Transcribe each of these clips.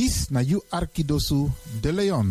Dis na you Arkidosu de Leon.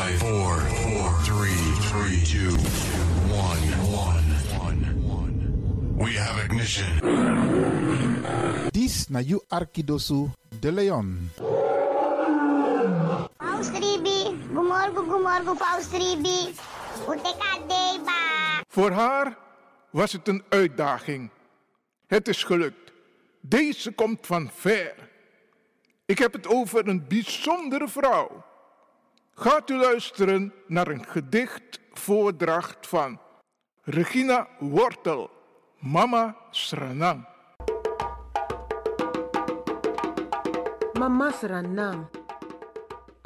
Five, five, four, four, three, three, two, one, one, one, one. We have ignition. Dis na you Arkidosu de Leon. Paus Ribi, gumorgo gumorgo Paus Ribi. Uteka deba. Voor haar was het een uitdaging. Het is gelukt. Deze komt van ver. Ik heb het over een bijzondere vrouw. Gaat u luisteren naar een gedichtvoordracht van Regina Wortel, Mama Sranang. Mama Sranang,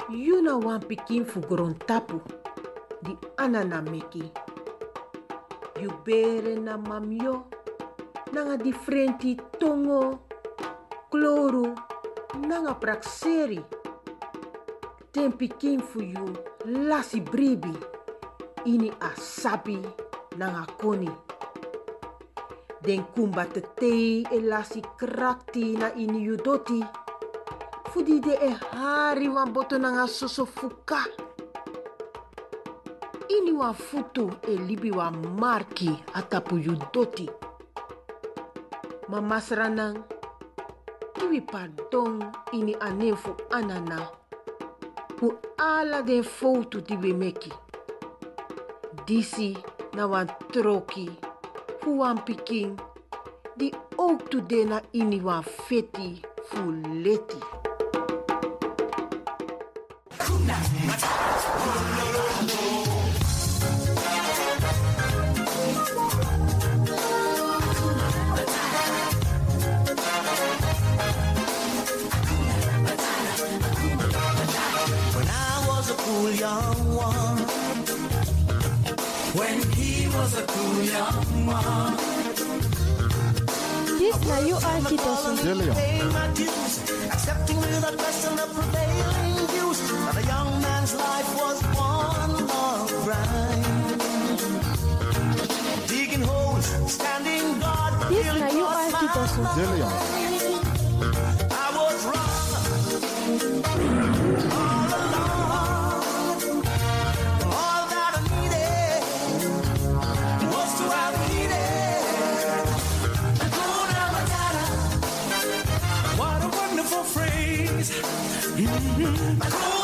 Yuna wan pikin fu tapu, di anana meki. You bere na mamyo, nanga differenti tongo, kloru, nanga prakseri. Ten pikin fu you lasi bribi, ini asabi nanga koni. Den kumba te e lasi krakti na ini you doti. De e hari wan boto nanga soso fuka. Ini wan futu e libi wan marki atapu you doti. Mama sranang, kiwi pardon ini anefu anana. Ala den foto di we meki. Disi na wan troki, fu wan pikin, di ook de na ini wan feti fu leti. Was a cool young one. Dis na you Arkidosu de Leon. Paying my dues, accepting without question the prevailing views. That a young man's life was one long grind. Digging holes standing guard. Yes, now you are Kikosu. De Mm-hmm.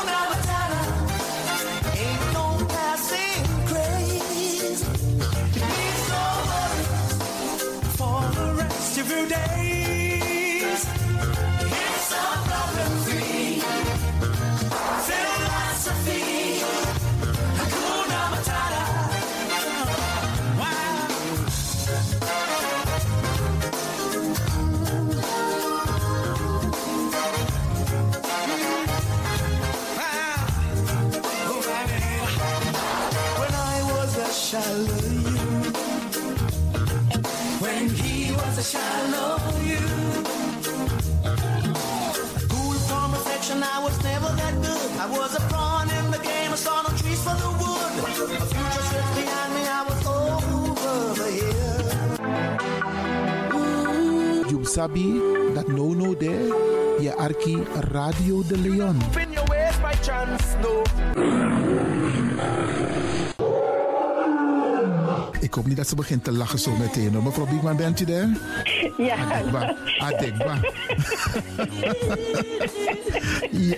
Sabi dat no no there. Je arki Radio de Leon. Spin your ways by chance, no. Ik hoop niet dat ze begint te lachen zo meteen. hoor. Mevrouw Biekman, bent u daar? Ja. Adekba. Adekba. ja.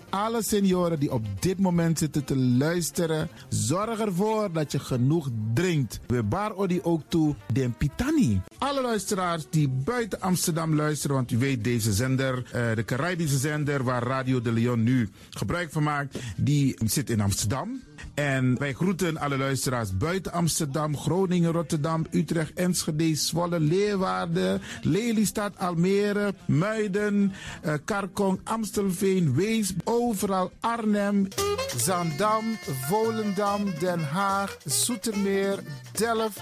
Alle senioren die op dit moment zitten te luisteren, zorg ervoor dat je genoeg drinkt. We bar odi ook toe den pitani. Alle luisteraars die buiten Amsterdam luisteren, want u weet deze zender, eh, de Caribische zender waar Radio de Leon nu gebruik van maakt, die zit in Amsterdam. En wij groeten alle luisteraars buiten Amsterdam, Groningen, Rotterdam, Utrecht, Enschede, Zwolle, Leeuwarden, Lelystad, Almere, Muiden, eh, Karkong, Amstelveen, Wees, overal Arnhem, Zandam, Volendam, Den Haag, Zoetermeer, Delft,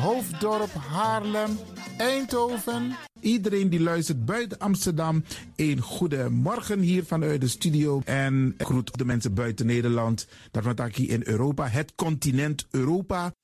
Hoofddorp, Haarlem, Eindhoven. Iedereen die luistert buiten Amsterdam, een goede morgen hier vanuit de studio. En groet de mensen buiten Nederland, dat ik hier in Europa, het continent Europa.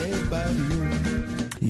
de barrio.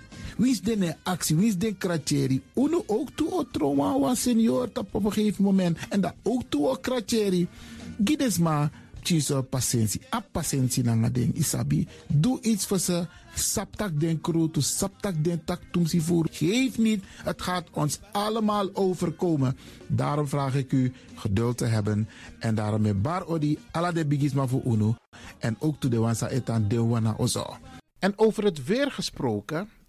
Wie is de actie? Wie is de kratjeri? Uno ook toe o trauma wa senior op een gegeven moment. En dat ook toe o kratjeri. Gides maar tjiso patiëntie. A patiëntie na ding isabi. Doe iets voor ze. Saptak den kroto, saptak den tak tumsi voer. Geef niet, het gaat ons allemaal overkomen. Daarom vraag ik u geduld te hebben. En daarom met bar odi ala de bigisma voor uno. En ook to de wansa etan de wana ozo. En over het weer gesproken,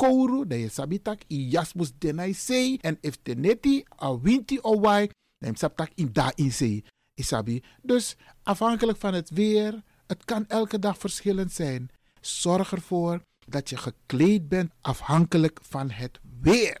kouru, dan je sabitak i jasmus denai sei. En if teneti a winti o dan sabtak in da in. Isabi. Dus afhankelijk van het weer, het kan elke dag verschillend zijn. Zorg ervoor dat je gekleed bent afhankelijk van het weer.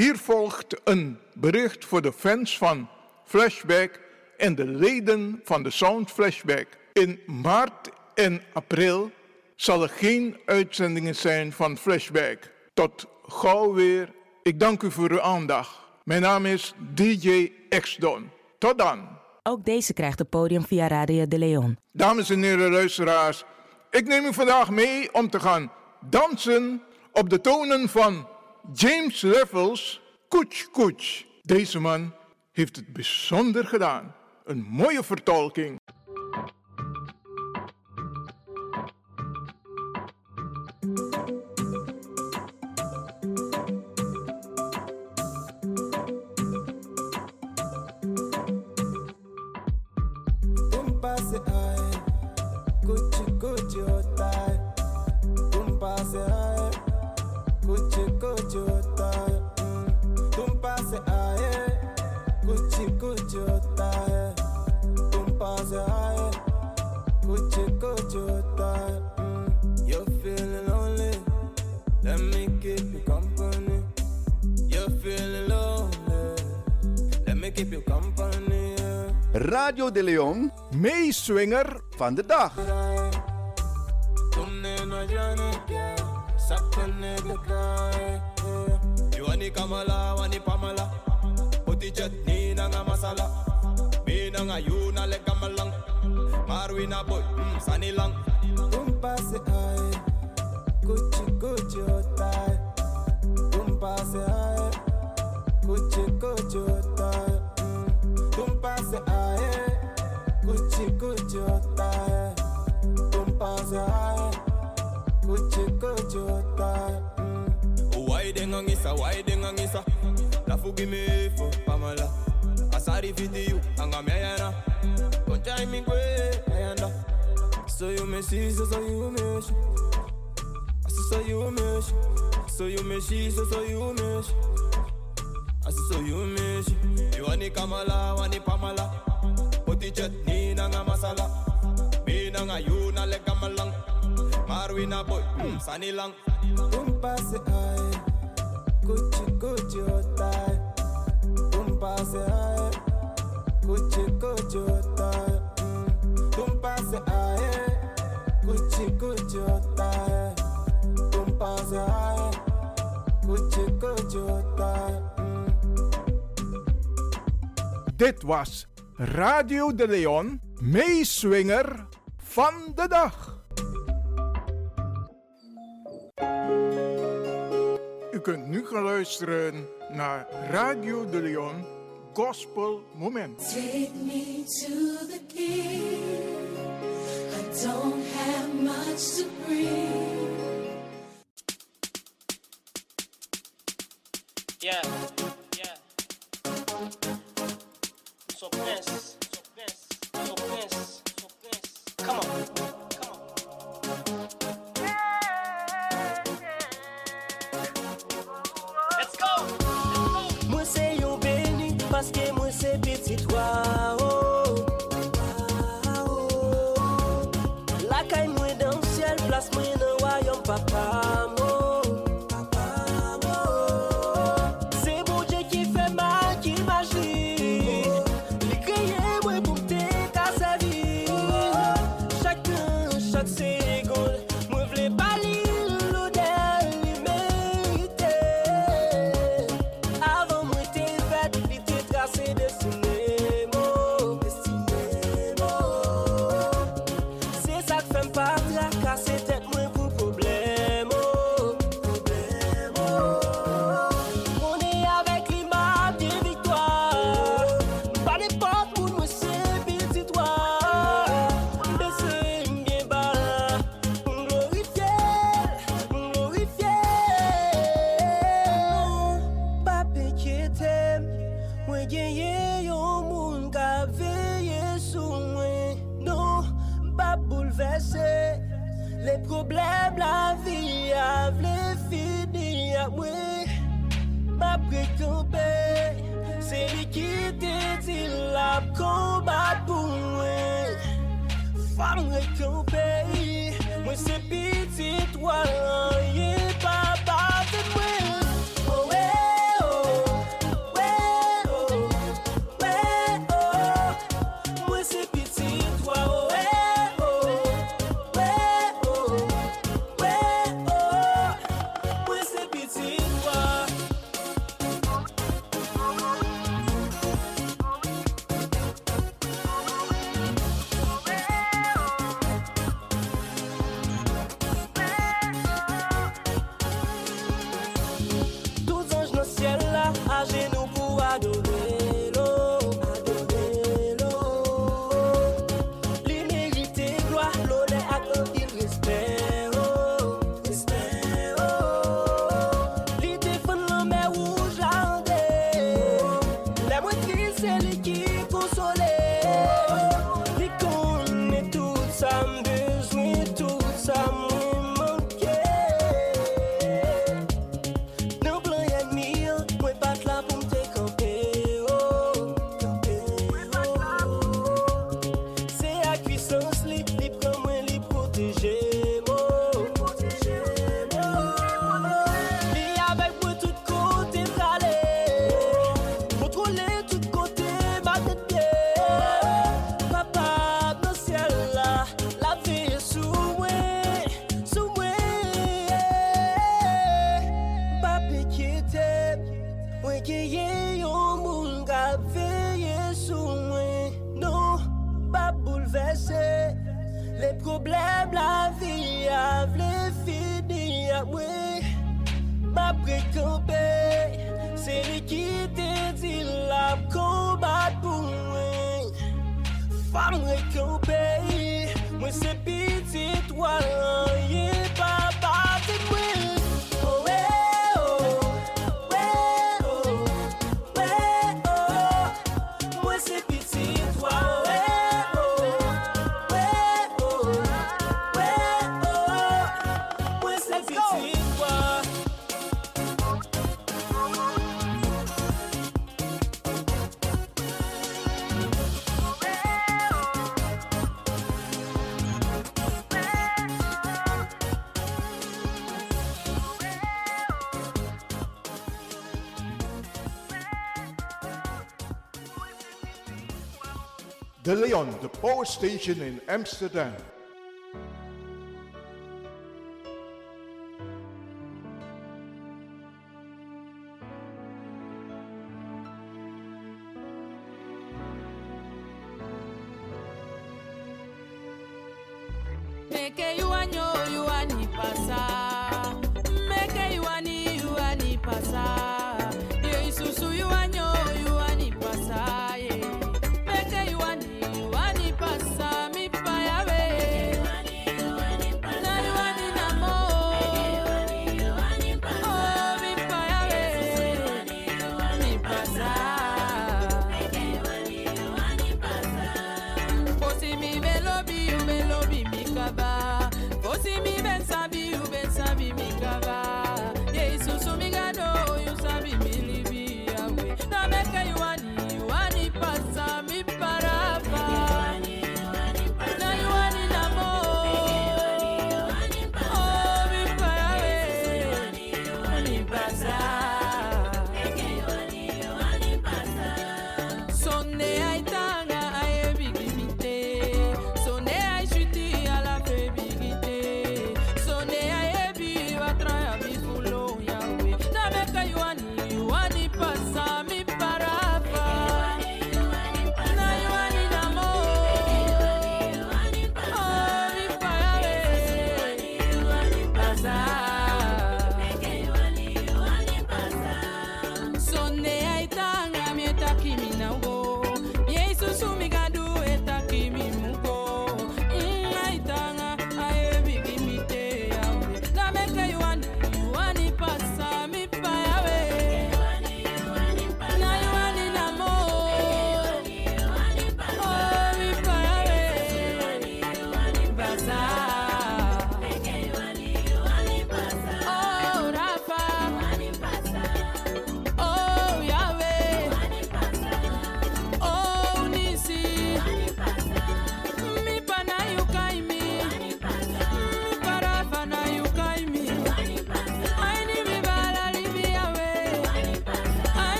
Hier volgt een bericht voor de fans van Flashback en de leden van de Sound Flashback. In maart en april zal er geen uitzendingen zijn van Flashback. Tot gauw weer. Ik dank u voor uw aandacht. Mijn naam is DJ X-Don. Tot dan. Ook deze krijgt het podium via Radio de Leon. Dames en heren luisteraars, ik neem u vandaag mee om te gaan dansen op de tonen van James Levels Koets Koets. Deze man heeft het bijzonder gedaan. Een mooie vertolking. Radio de Leon, meeswinger van de dag. Tumne na jane kya, sapne de kai. You wani kamala, wani pamala. Puti chutney na nga masala. Me nga you na le kamalang. Marwi boy, mm, sani lang. Tumpa ay, kuchi kuchi otai. Tumpa se ay, kuchi Gucci Gucci होता है why पास आए why कुछ होता La waideng'ang'isa waideng'ang'isa ndafugimifu pamala asari fiti you angami ayana. asarifidiyu angamyayana koncaimigwe ayanda So you mesh, so you mesh, aso you mesh, so you mesh, soyomeshisa soyomesha asisoyomesha soyomeshisa soyomesha asisoyomesha iwani kamala wani pamala potichetni nang a masala. Me nang a you na boy, mm, Dit was Radio de Leon meeswinger van de dag. U kunt nu gaan luisteren naar Radio de Leon Gospel Moment. Take me to the king. I don't have much to bring. Yeah, yeah. So, yes. Fam rekampe, mwen se piti toalan ye power station in Amsterdam.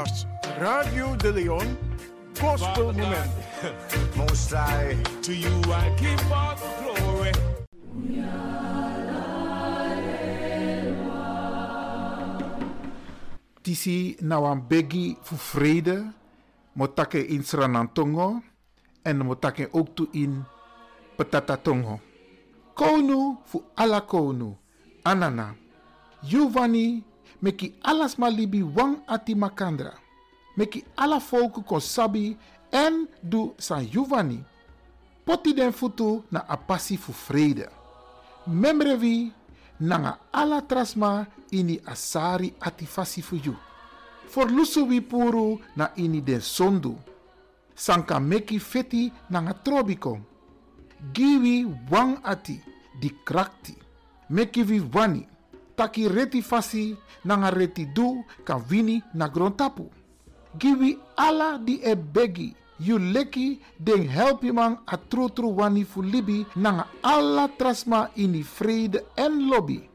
Was Radio De Leon Gospel Moment. Most High, to you I give all the glory. Tisi na wan begi fu vrede. Motake in Sranantongo. En motake ook toe in Petatatongo. Konu fu ala konu. Anana. Giovanni meki alas malibi wang ati makandra. Meki ala volku kon sabi en du san Giovanni. Poti den futu na apasi fu vrede. Memrevi nanga ala trasma ini asari ati fasi fu. For lusu wi puru na ini den sondu. Sanka meki feti nanga trobikon. Giwi wang ati di krakti. Meki vi wani. Taki reti fasi nanga reti du kan wini na grontapu. Giwi ala di e begi. You leki den help man a tru tru wani fu libi nanga alla trasma ini vrede en lobby.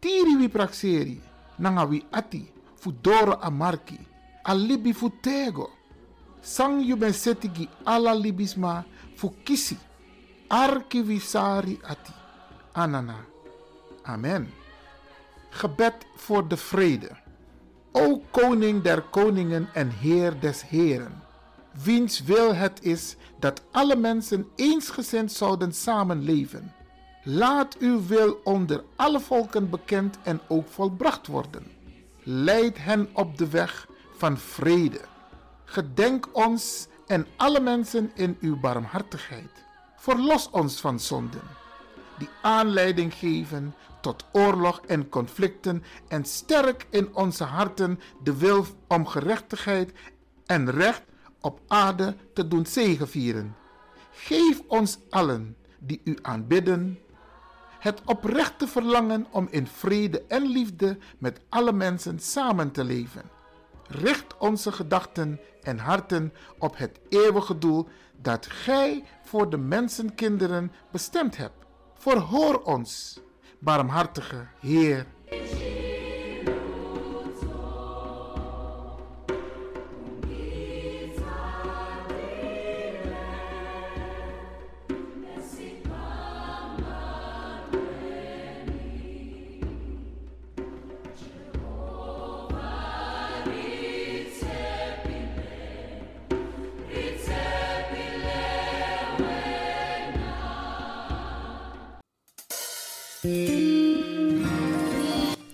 Tiri wi prakseri nanga wi ati fu doro a marki. A libi fu tego. Sang you ben setigi alla libisma fu kisi. Arki wi sari ati. Anana. Amen. Gebed voor de vrede. O koning der koningen en heer des heren, wiens wil het is dat alle mensen eensgezind zouden samenleven. Laat uw wil onder alle volken bekend en ook volbracht worden. Leid hen op de weg van vrede. Gedenk ons en alle mensen in uw barmhartigheid. Verlos ons van zonden, die aanleiding geven tot oorlog en conflicten en sterk in onze harten de wil om gerechtigheid en recht op aarde te doen zegevieren. Geef ons allen die u aanbidden het oprechte verlangen om in vrede en liefde met alle mensen samen te leven. Richt onze gedachten en harten op het eeuwige doel dat Gij voor de mensenkinderen bestemd hebt. Verhoor ons, barmhartige Heer.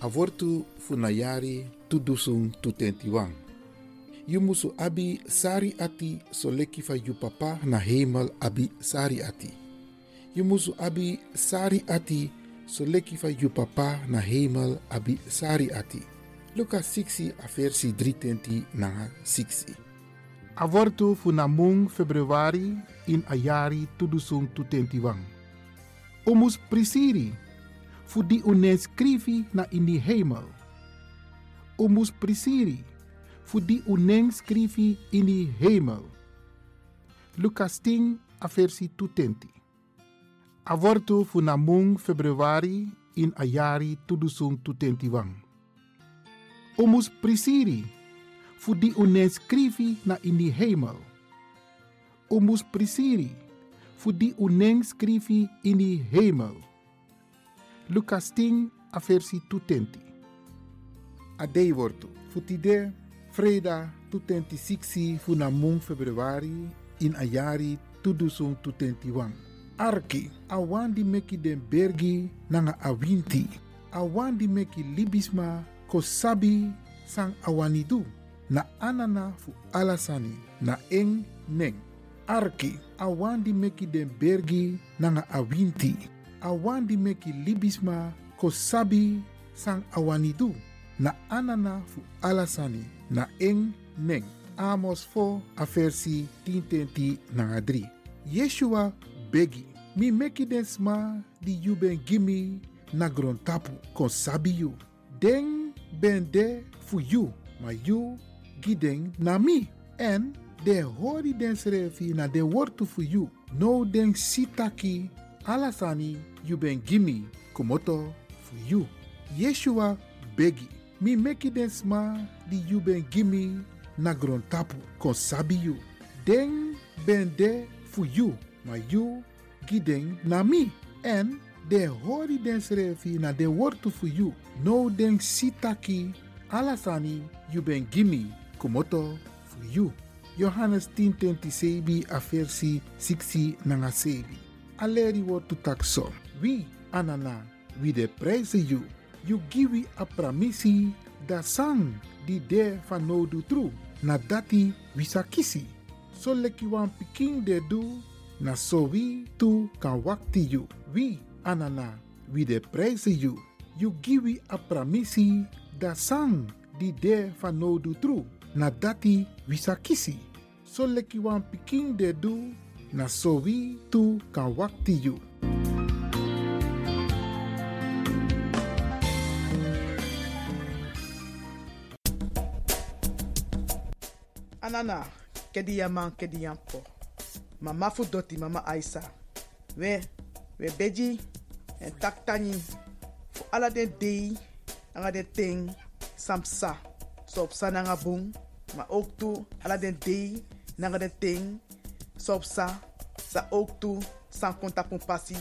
Avortu funayari tudusung tutentiwang. You musu abi sari ati soleki fa yu papa na hemel abi sari ati. You musu abi sari ati soleki fa papa na hemel abi sari ati. Luka 6 a versi 3 na 6. Avortu funamung februari in ayari tudusung tutentiwang. Omus prisiri fu di unen scrivi na in die hemel. Omus prisiri fu di unen in die hemel. Lucas 10 a versi tutenti. Avortu fu namung februari in ayari tudusung tutentiwang. Omus prisiri fu di unen na in die hemel. Omus prisiri fu di unen in die hemel. Lucas 10 a versi tutenti. Adei wortu. Futide freda tutenti siksi funamung februari in ayari tudusung tutenti wang. Arki, awan di meki den bergi nanga awinti. Awan di meki libisma kosabi sang awanidu. Na anana fu alasani na eng neng. Arki, awan di meki den bergi nanga awinti awan di meki libisma ko sabi sang awanidu. Na anana fu alasani. Na eng neng. Amos fo a versi tintenti na adri yeshua begi. Mi meki den sma di you ben gimi na gron tapu kon sabi you den ben de fu you ma you giden na mi. En de hori den srefi na den wortu fu you no den sitaki alasani you ben gimme kumoto for you. Yeshua begi. Mi meki den sma di you ben gimme na gron tapu kon sabi you. Den ben de for you. Ma you giden na mi. En de hori den srefi na de wortu for you. No den sitaki alasani you ben gimme kumoto for you. Johannes 10:27 a versi 60 nanga sebi. Aleri wortu takso. Wie anana, wie de you. You give a pramisi da sang di de van no do true. Na dati wisakisi. So leki wan piking de do, na so we tu kan wakti you. Wie anana, wie de you. You give a pramisi da sang di de van no do true. Na dati wisakisi. So leki wan piking de do, na so we tu kan anana kedi yaman kedi yan po mama fu doti mama aisa. We we beji en tak tani fu ala den dei anga den ting samsa. So op sa nanga bung. Ma ala den dei nanga den ting so op sa sa ook tu san konta pasi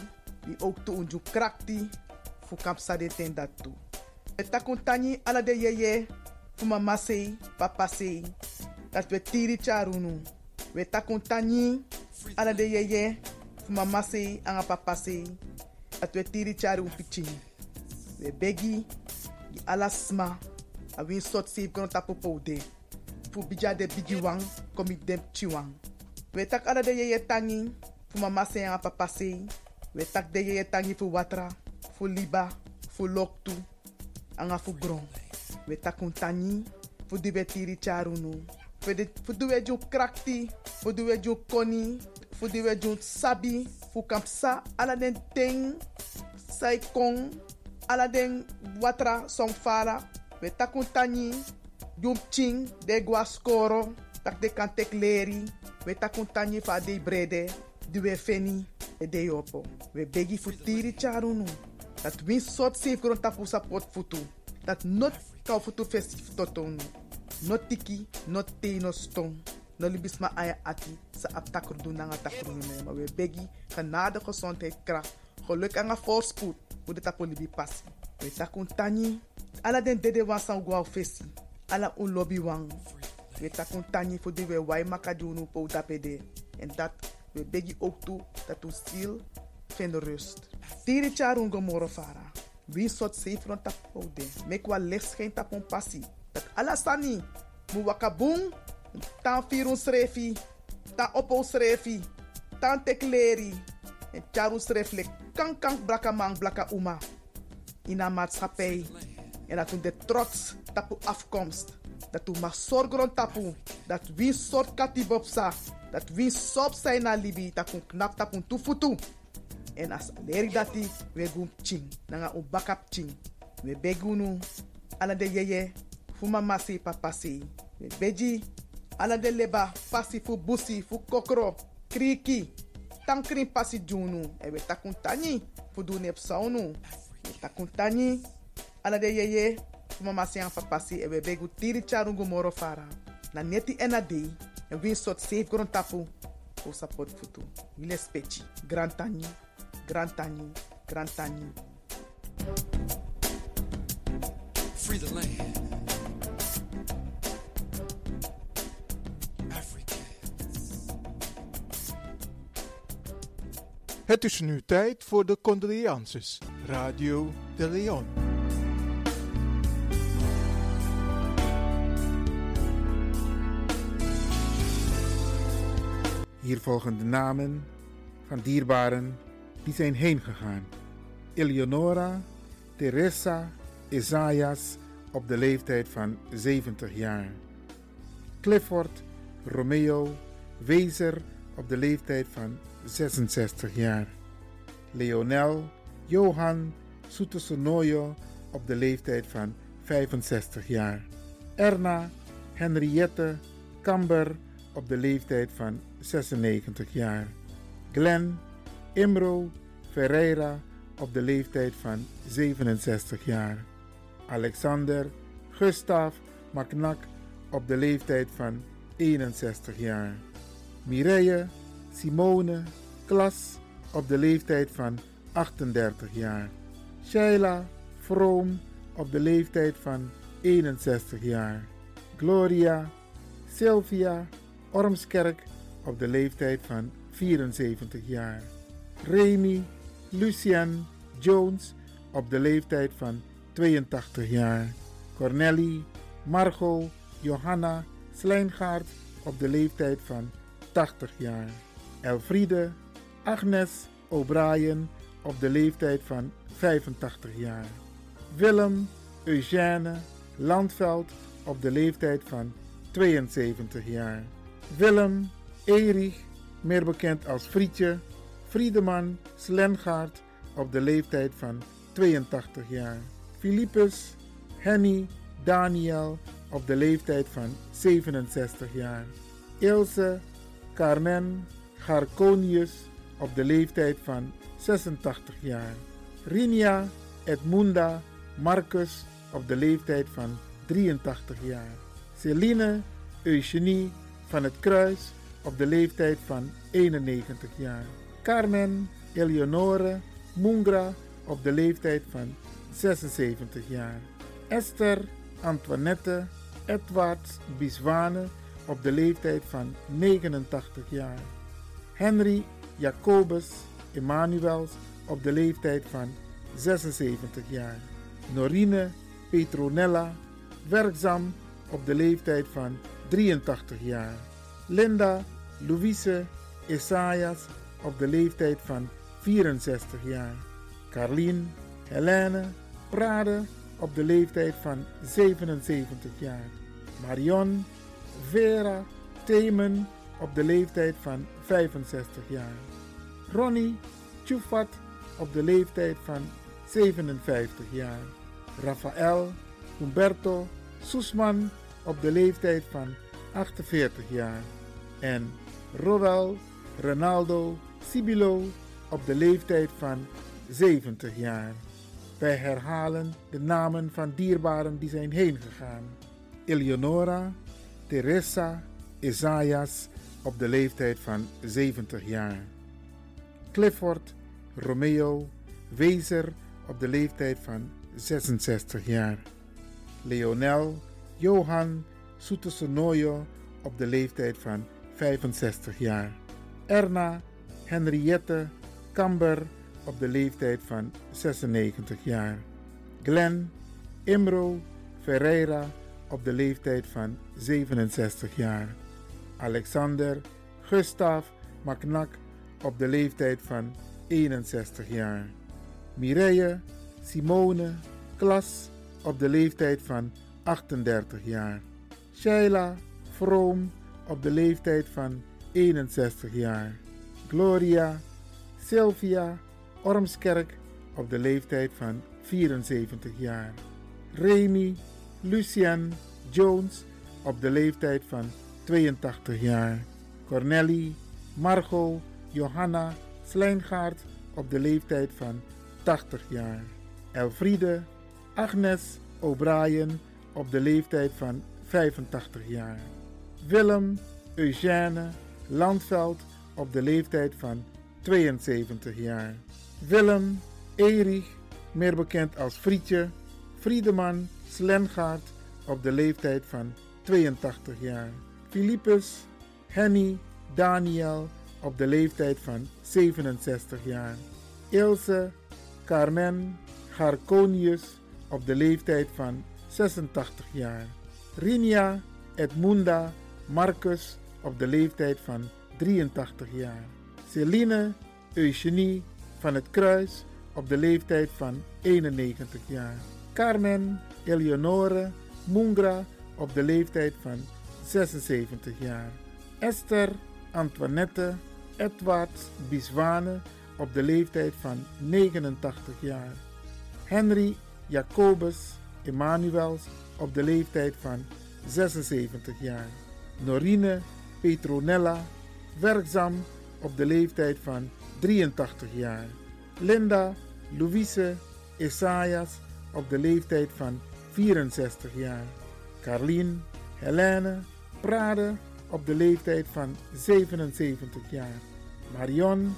ook tu unju krakti fu kamsa de ten dat e tani ala de yeye fu mama sei, papa sei. Dat we tiri charunu. We takun tanyi, ala de yeye, fu mama sei, anga papa sei. Dat we tiri charu piching. We begi, di ala sma, a win sot tapo poude. Fu bija de bigi wang, komi dem chiwang. We tak ala de yeye tangi, fu mama sei. We tak de yeye tangi watra, fu liba, fu loktu, anga fu gron. We takun tanyi, fu di we tiri charunu. Fu di- fu di we ju krakti, fu di we ju koni, fu di we ju sabi, fu kampsa, ala den ting, sai ala den watra song fala. We jum ching, de gwa skoro, tak de kan tek leri. We takun fa de brede, di we feni, e de yopo. We begi fu tiri charunu. Dat win sort safe grond tapu sa pot futu. Dat not kau futu festif totonu. Not tiki, not te, no. No libis ma aya ati sa doen na nga takur nu Maar we begi genade gezondheid kracht. Geluk en voorspoed. Hoe de tapu libi passi. We takun tani. Ala den dede wan san. Ala un lobby wang. We takun tani voor die we wai makadunu po tapede. En dat we begi ook toe dat u ziel vindt rust. Tiri charun gomoro fara. Wie sot safe rond tap oude. Mek wa licht geen tap on passie. Dat alasani. Mu wakabung. Tan firun srefi. Tan opo srefi. Tan tekleri. En charu sreflek. Kan kan blaka man blaka uma. In een maatschappij. En dat de trots tapu afkomst. Dat toen mag zorgen rond tapu. Dat wie soort katibopsa. Dat wie sop zijn na libi. Dat kun knap. En as leri dati we gum ching. Nanga un bakap ching. We begunu. Ala de yeye. Fu mama si papa si. We beji. Ala de leba. Pasi fu busi. Fu kokro. Kriki. Tankrin pasi junu. E we takun tani. Fu du nep saunu. We takun tani. Ala de yeye. Fu mama si an papa si. E we begu tiri charungu moro fara. Na neti ena dei. En win sot safe gron tapu. Fu support futu. Wile spechi. Grand tani. Grand tani. Grand tani. Free the land. Het is nu tijd voor de condolences. Radio de Leon. Hier volgen de namen van dierbaren die zijn heen gegaan. Eleonora Teresa Isaias op de leeftijd van 70 jaar. Clifford Romeo Wezer op de leeftijd van 66 jaar. Leonel Johan Soetesonoyo op de leeftijd van 65 jaar. Erna Henriette Kamber op de leeftijd van 96 jaar. Glenn Imro Ferreira op de leeftijd van 67 jaar. Alexander Gustav Macnak op de leeftijd van 61 jaar. Mireille Simone Klas op de leeftijd van 38 jaar. Sheila Vroom op de leeftijd van 61 jaar. Gloria Sylvia Ormskerk op de leeftijd van 74 jaar. Remy Lucian Jones op de leeftijd van 82 jaar. Cornelly Margot Johanna Slijngaard op de leeftijd van 80 jaar. Elfriede Agnes O'Brien op de leeftijd van 85 jaar. Willem Eugène Landveld op de leeftijd van 72 jaar. Willem Erich, meer bekend als Frietje, Friedeman Slengaard op de leeftijd van 82 jaar. Philippus Henny Daniel op de leeftijd van 67 jaar. Ilse Carmen Garconius op de leeftijd van 86 jaar. Rinia Edmunda Marcus op de leeftijd van 83 jaar. Celine Eugenie van het Kruis op de leeftijd van 91 jaar. Carmen Eleonore Mungra op de leeftijd van 76 jaar. Esther Antoinette Edward Biswane op de leeftijd van 89 jaar. Henry Jacobus Emanuels op de leeftijd van 76 jaar. Norine Petronella, werkzaam op de leeftijd van 83 jaar. Linda Louise Isaias op de leeftijd van 64 jaar. Carlien Helene Prade op de leeftijd van 77 jaar. Marion Vera Themen op de leeftijd van 65 jaar. Ronnie Tjoefat op de leeftijd van 57 jaar. Rafael Humberto Soesman op de leeftijd van 48 jaar. En Roel Ronaldo Sibilo op de leeftijd van 70 jaar. Wij herhalen de namen van dierbaren die zijn heen gegaan. Eleonora Teresa Isaias op de leeftijd van 70 jaar. Clifford Romeo Wezer op de leeftijd van 66 jaar. Leonel Johan Soetesonoyo op de leeftijd van 65 jaar. Erna Henriette Kamber op de leeftijd van 96 jaar. Glenn Imro Ferreira op de leeftijd van 67 jaar. Alexander Gustav Macnak op de leeftijd van 61 jaar. Mireille Simone Klas op de leeftijd van 38 jaar. Sheila Vroom op de leeftijd van 61 jaar. Gloria Sylvia Ormskerk op de leeftijd van 74 jaar. Remy Lucian Jones op de leeftijd van 82 jaar. Cornelly Margot Johanna Slijngaard op de leeftijd van 80 jaar. Elfriede Agnes O'Brien op de leeftijd van 85 jaar. Willem Eugène Landveld op de leeftijd van 72 jaar. Willem Erich, meer bekend als Frietje, Friedeman Slengaard op de leeftijd van 82 jaar. Philippus Henny Daniel op de leeftijd van 67 jaar. Ilse Carmen Garconius op de leeftijd van 86 jaar. Rinia Edmunda Marcus op de leeftijd van 83 jaar. Celine Eugenie van het Kruis op de leeftijd van 91 jaar. Carmen Eleonore Mungra op de leeftijd van 76 jaar. Esther Antoinette Edward Biswane op de leeftijd van 89 jaar. Henry Jacobus Emanuels op de leeftijd van 76 jaar. Norine Petronella, werkzaam op de leeftijd van 83 jaar. Linda Louise Isaias op de leeftijd van 64 jaar. Carlien Helene Prade op de leeftijd van 77 jaar. Marion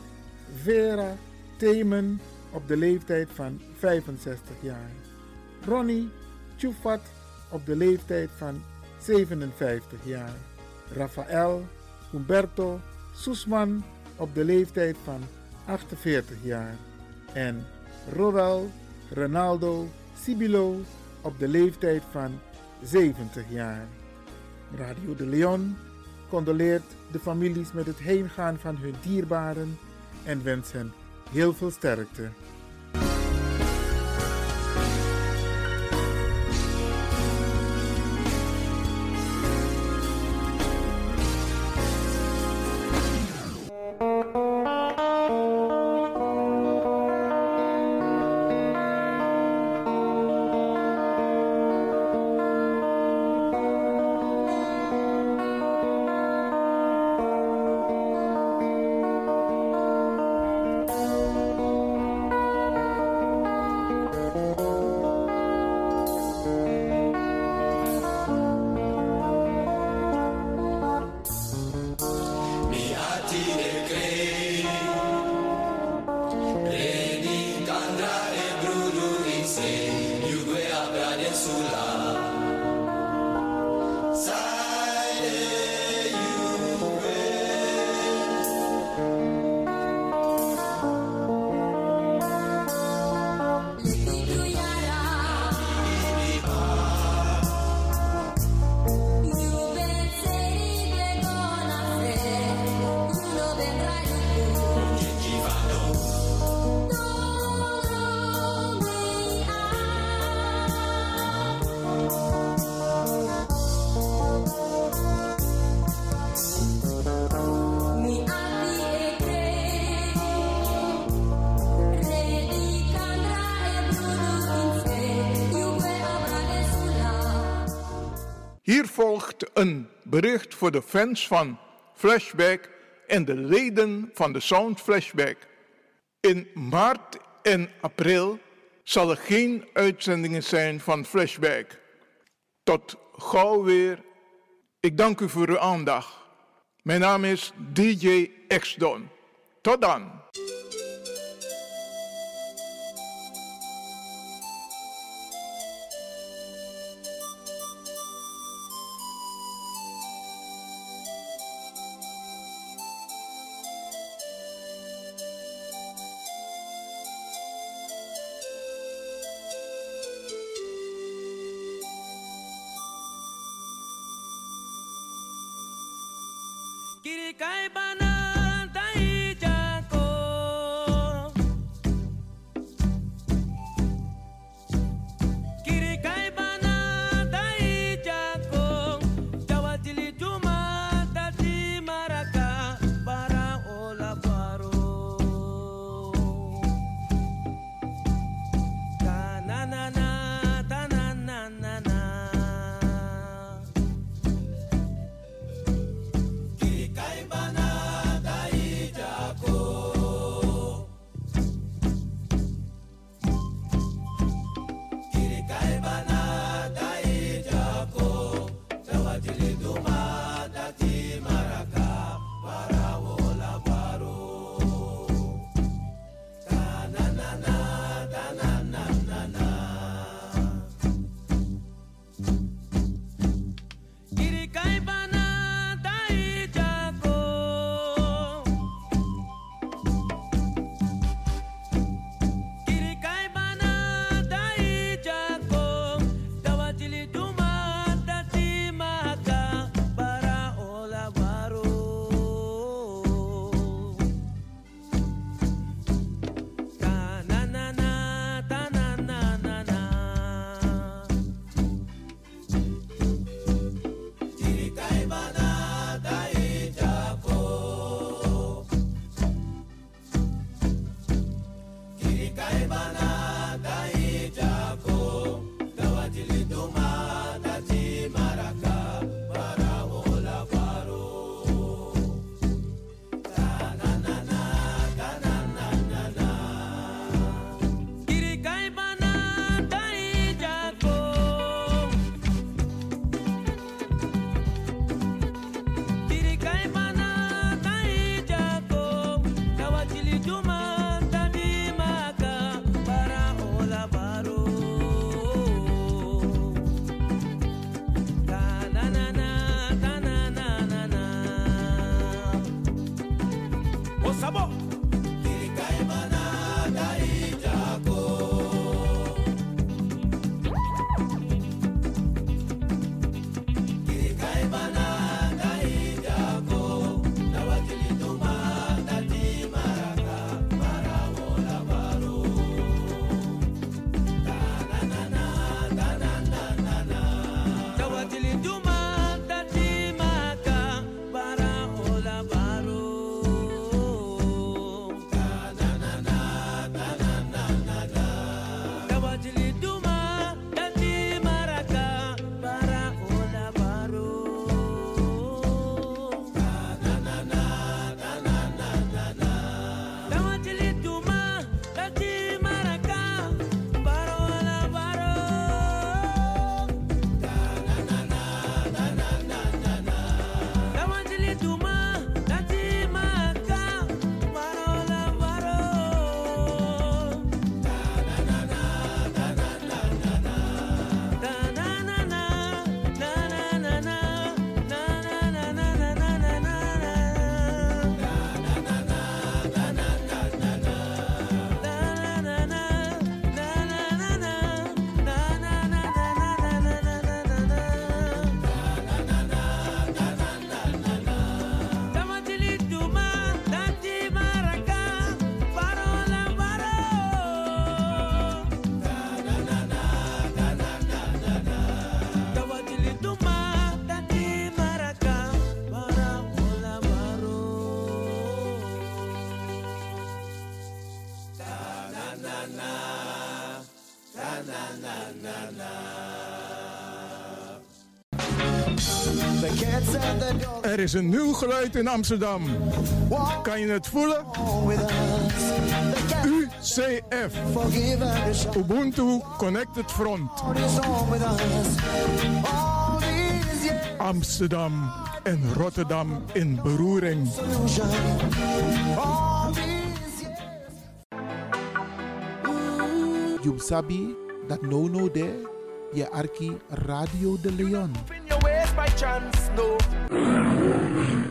Vera Themen op de leeftijd van 65 jaar. Ronnie Tjoefat op de leeftijd van 57 jaar. Rafael Humberto Soesman op de leeftijd van 48 jaar. En Roel Ronaldo Sibilo op de leeftijd van 70 jaar. Radio de Leon condoleert de families met het heengaan van hun dierbaren en wens hen heel veel sterkte. Hier volgt een bericht voor de fans van Flashback en de leden van de Sound Flashback. In maart en april zal er geen uitzendingen zijn van Flashback. Tot gauw weer. Ik dank u voor uw aandacht. Mijn naam is DJ Exdon. Tot dan. Adilé do Mar. Er is een nieuw geluid in Amsterdam. Kan je het voelen? UCF. Ubuntu Connected Front. Amsterdam en Rotterdam in beroering. You sabi that no no there, je arki Radio de Leon. In your ways by chance, no. No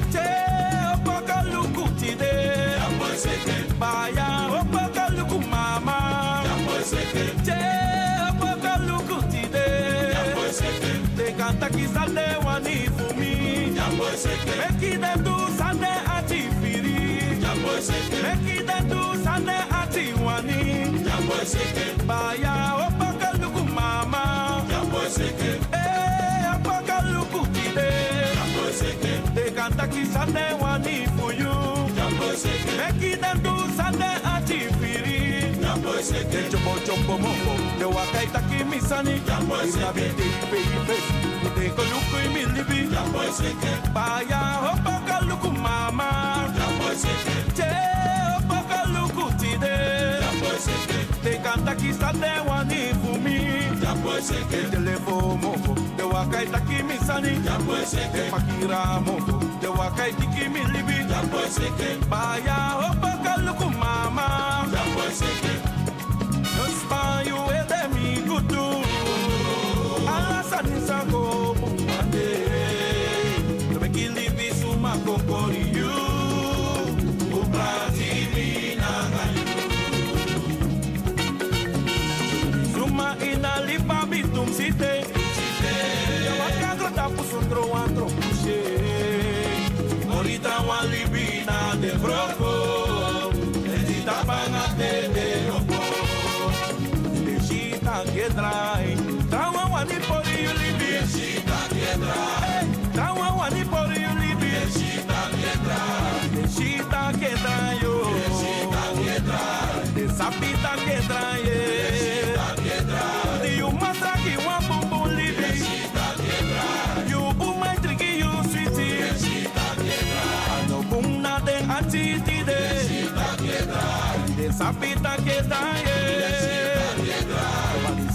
Jambo seke Meki dem du sane ati firi. Jambo seke Meki dem du sane ati wani. Jambo seke Baya opaka luku mama. Jambo seke Eh opaka luku tide Jambo seke Te kanta kisale wani for you Jambo seke Meki dem du sane ati firi eseke chopo chopo mofo de wakaita kimisani jambo eseke de baby de koluku imilibi jambo eseke baya hopoka luku mama jambo eseke che hopoka luku tide jambo eseke de kanta kisa de wani fumi jambo eseke telefo mofo de wakaita kimisani jambo eseke makira mofo de wakaita kimilibi ya eseke baya hopoka luku mama jambo eseke lipa bitum site. Yo waka grota pusundro antro pushe Morita wali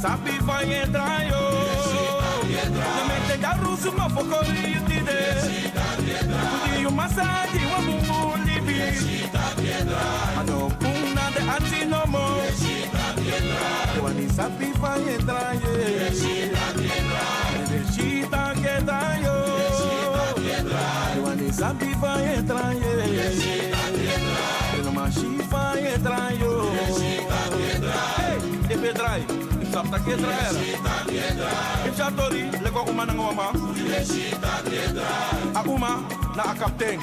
Sabi vai entrar yo Na mente da rusu ma fokori yutide Kudi yu masadi wa mungu libi Ano puna de ati no mo Wani sabi vai entrar ye De chita que da yo Wani sabi vai entrar ye No machi vai entrar yo Hey, de pedrai Sapta kedra era. If ya tori, leko uma nang wama. A uma, na a kaptein.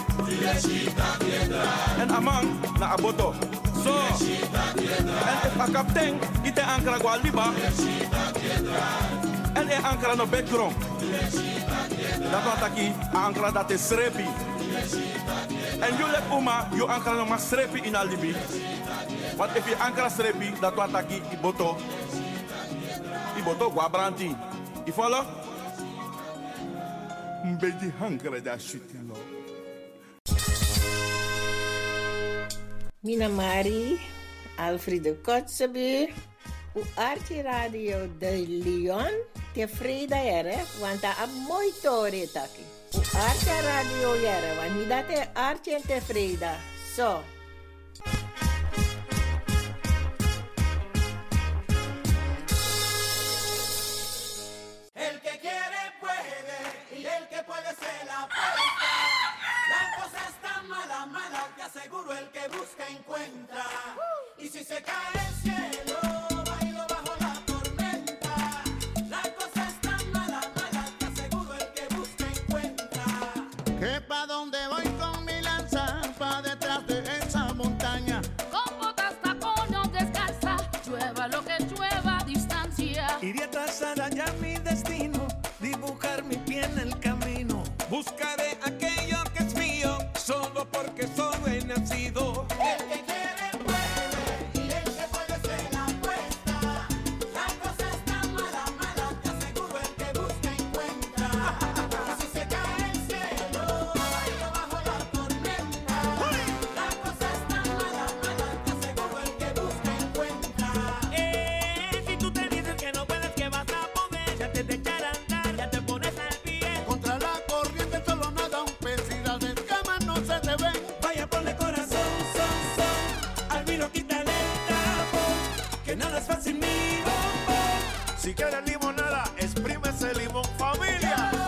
En amang na a boto. So, en if a kaptein ite ankara gwa liba. En e ankara no background. Dat wat aki a ankara dat is srepi. En you let uma, you ankara no ma srepi in a libi. Want if you ankara srepi, dat wat aki i boto. I boto gwa branti. I follow? Mbedi hankara da shit lo. Mina Mari, Alfredo Kotzebue, o Arte Radio de Leon, tevreden ere, want a mooi tori taki. O Arte Radio ere, want mi date Arte en tevreden. So. El que busca encuentra. Y si se cae el cielo, nacido. ¡Eh! Limonada, exprime ese limón, familia.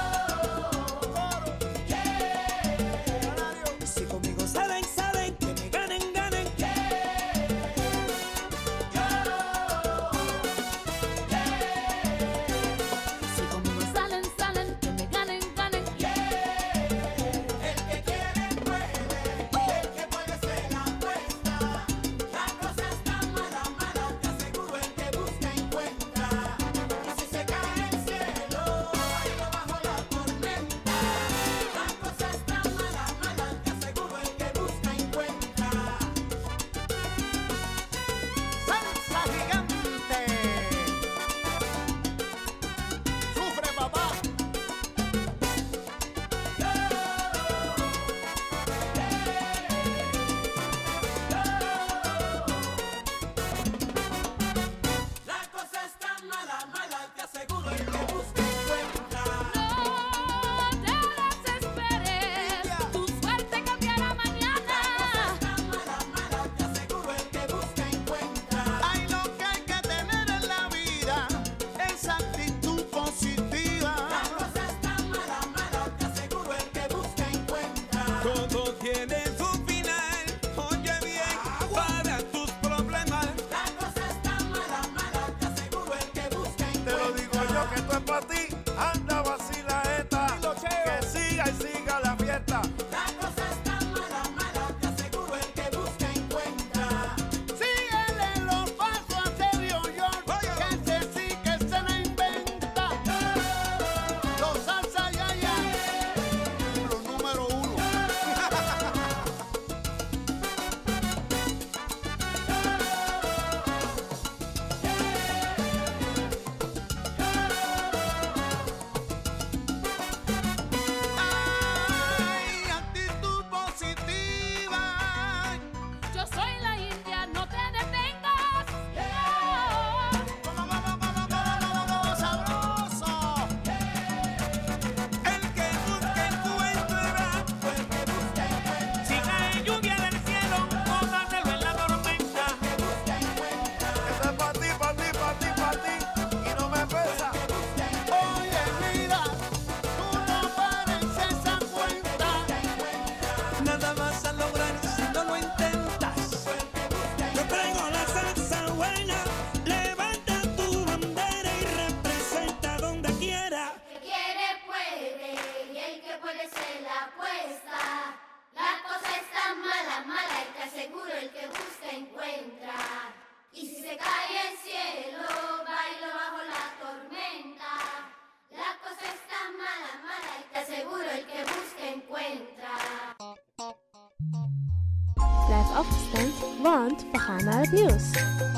Want we